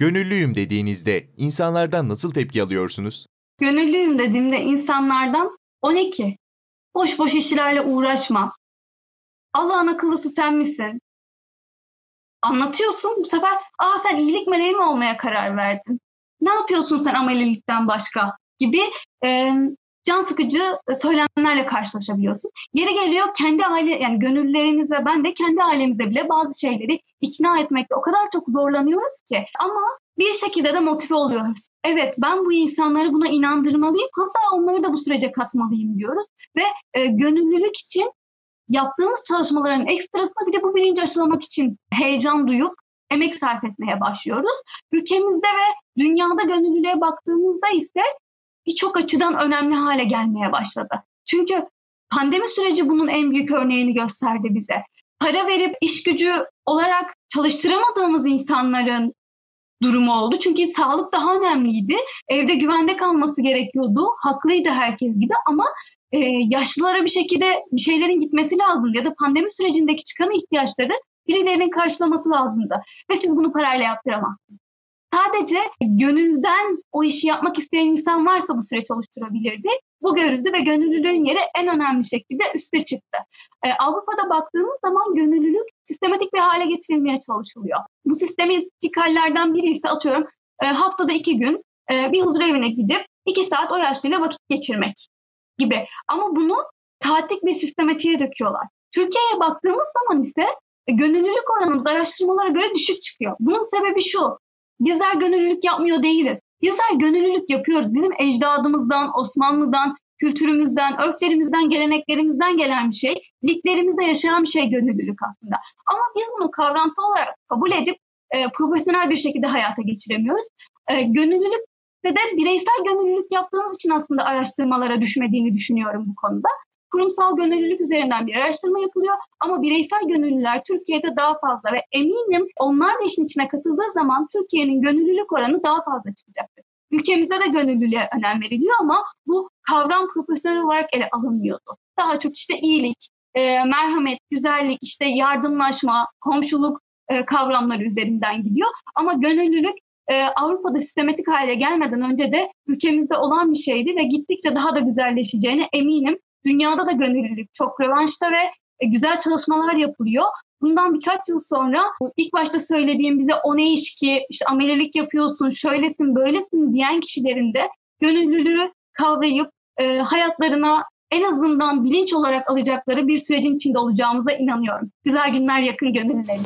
Gönüllüyüm dediğinizde insanlardan nasıl tepki alıyorsunuz? Gönüllüyüm dediğimde insanlardan o ne ki? Boş boş işlerle uğraşma. Allah'ın akıllısı sen misin? Anlatıyorsun bu sefer aa sen iyilik meleği mi olmaya karar verdin? Ne yapıyorsun sen amelilikten başka? Gibi e, can sıkıcı söylemlerle karşılaşabiliyorsun. Yeri geliyor kendi aile yani gönüllülerimize ben de kendi ailemize bile bazı şeyleri ikna etmekte o kadar çok zorlanıyoruz ki ama bir şekilde de motive oluyoruz. Evet ben bu insanları buna inandırmalıyım hatta onları da bu sürece katmalıyım diyoruz ve e, gönüllülük için yaptığımız çalışmaların ekstrasında bir de bu bilinci aşılamak için heyecan duyup emek sarf etmeye başlıyoruz. Ülkemizde ve dünyada gönüllülüğe baktığımızda ise birçok açıdan önemli hale gelmeye başladı. Çünkü pandemi süreci bunun en büyük örneğini gösterdi bize. Para verip iş gücü olarak çalıştıramadığımız insanların durumu oldu. Çünkü sağlık daha önemliydi. Evde güvende kalması gerekiyordu. Haklıydı herkes gibi ama e, yaşlılara bir şekilde bir şeylerin gitmesi lazım ya da pandemi sürecindeki çıkan ihtiyaçları birilerinin karşılaması lazımdı. Ve siz bunu parayla yaptıramazsınız. Sadece gönülden o işi yapmak isteyen insan varsa bu süreç oluşturabilirdi. Bu görüldü ve gönüllülüğün yeri en önemli şekilde üste çıktı. Ee, Avrupa'da baktığımız zaman gönüllülük sistematik bir hale getirilmeye çalışılıyor. Bu sistematik hallerden biri ise atıyorum e, haftada iki gün e, bir huzur evine gidip iki saat o yaşlıyla vakit geçirmek gibi. Ama bunu taatlik bir sistematiğe döküyorlar. Türkiye'ye baktığımız zaman ise e, gönüllülük oranımız araştırmalara göre düşük çıkıyor. Bunun sebebi şu, bizler gönüllülük yapmıyor değiliz. Bizler gönüllülük yapıyoruz. Bizim ecdadımızdan, Osmanlı'dan, kültürümüzden, örflerimizden, geleneklerimizden gelen bir şey. Liglerimizde yaşayan bir şey gönüllülük aslında. Ama biz bunu kavramsal olarak kabul edip e, profesyonel bir şekilde hayata geçiremiyoruz. E, gönüllülük de bireysel gönüllülük yaptığımız için aslında araştırmalara düşmediğini düşünüyorum bu konuda kurumsal gönüllülük üzerinden bir araştırma yapılıyor ama bireysel gönüllüler Türkiye'de daha fazla ve eminim onlar da işin içine katıldığı zaman Türkiye'nin gönüllülük oranı daha fazla çıkacaktır. Ülkemizde de gönüllülüğe önem veriliyor ama bu kavram profesyonel olarak ele alınmıyordu. Daha çok işte iyilik, e, merhamet, güzellik, işte yardımlaşma, komşuluk e, kavramları üzerinden gidiyor. Ama gönüllülük e, Avrupa'da sistematik hale gelmeden önce de ülkemizde olan bir şeydi ve gittikçe daha da güzelleşeceğine eminim. Dünyada da gönüllülük çok revanşta ve e, güzel çalışmalar yapılıyor. Bundan birkaç yıl sonra ilk başta söylediğim bize o ne iş ki işte amelilik yapıyorsun, şöylesin, böylesin diyen kişilerin de gönüllülüğü kavrayıp e, hayatlarına en azından bilinç olarak alacakları bir sürecin içinde olacağımıza inanıyorum. Güzel günler yakın gönüllülerim.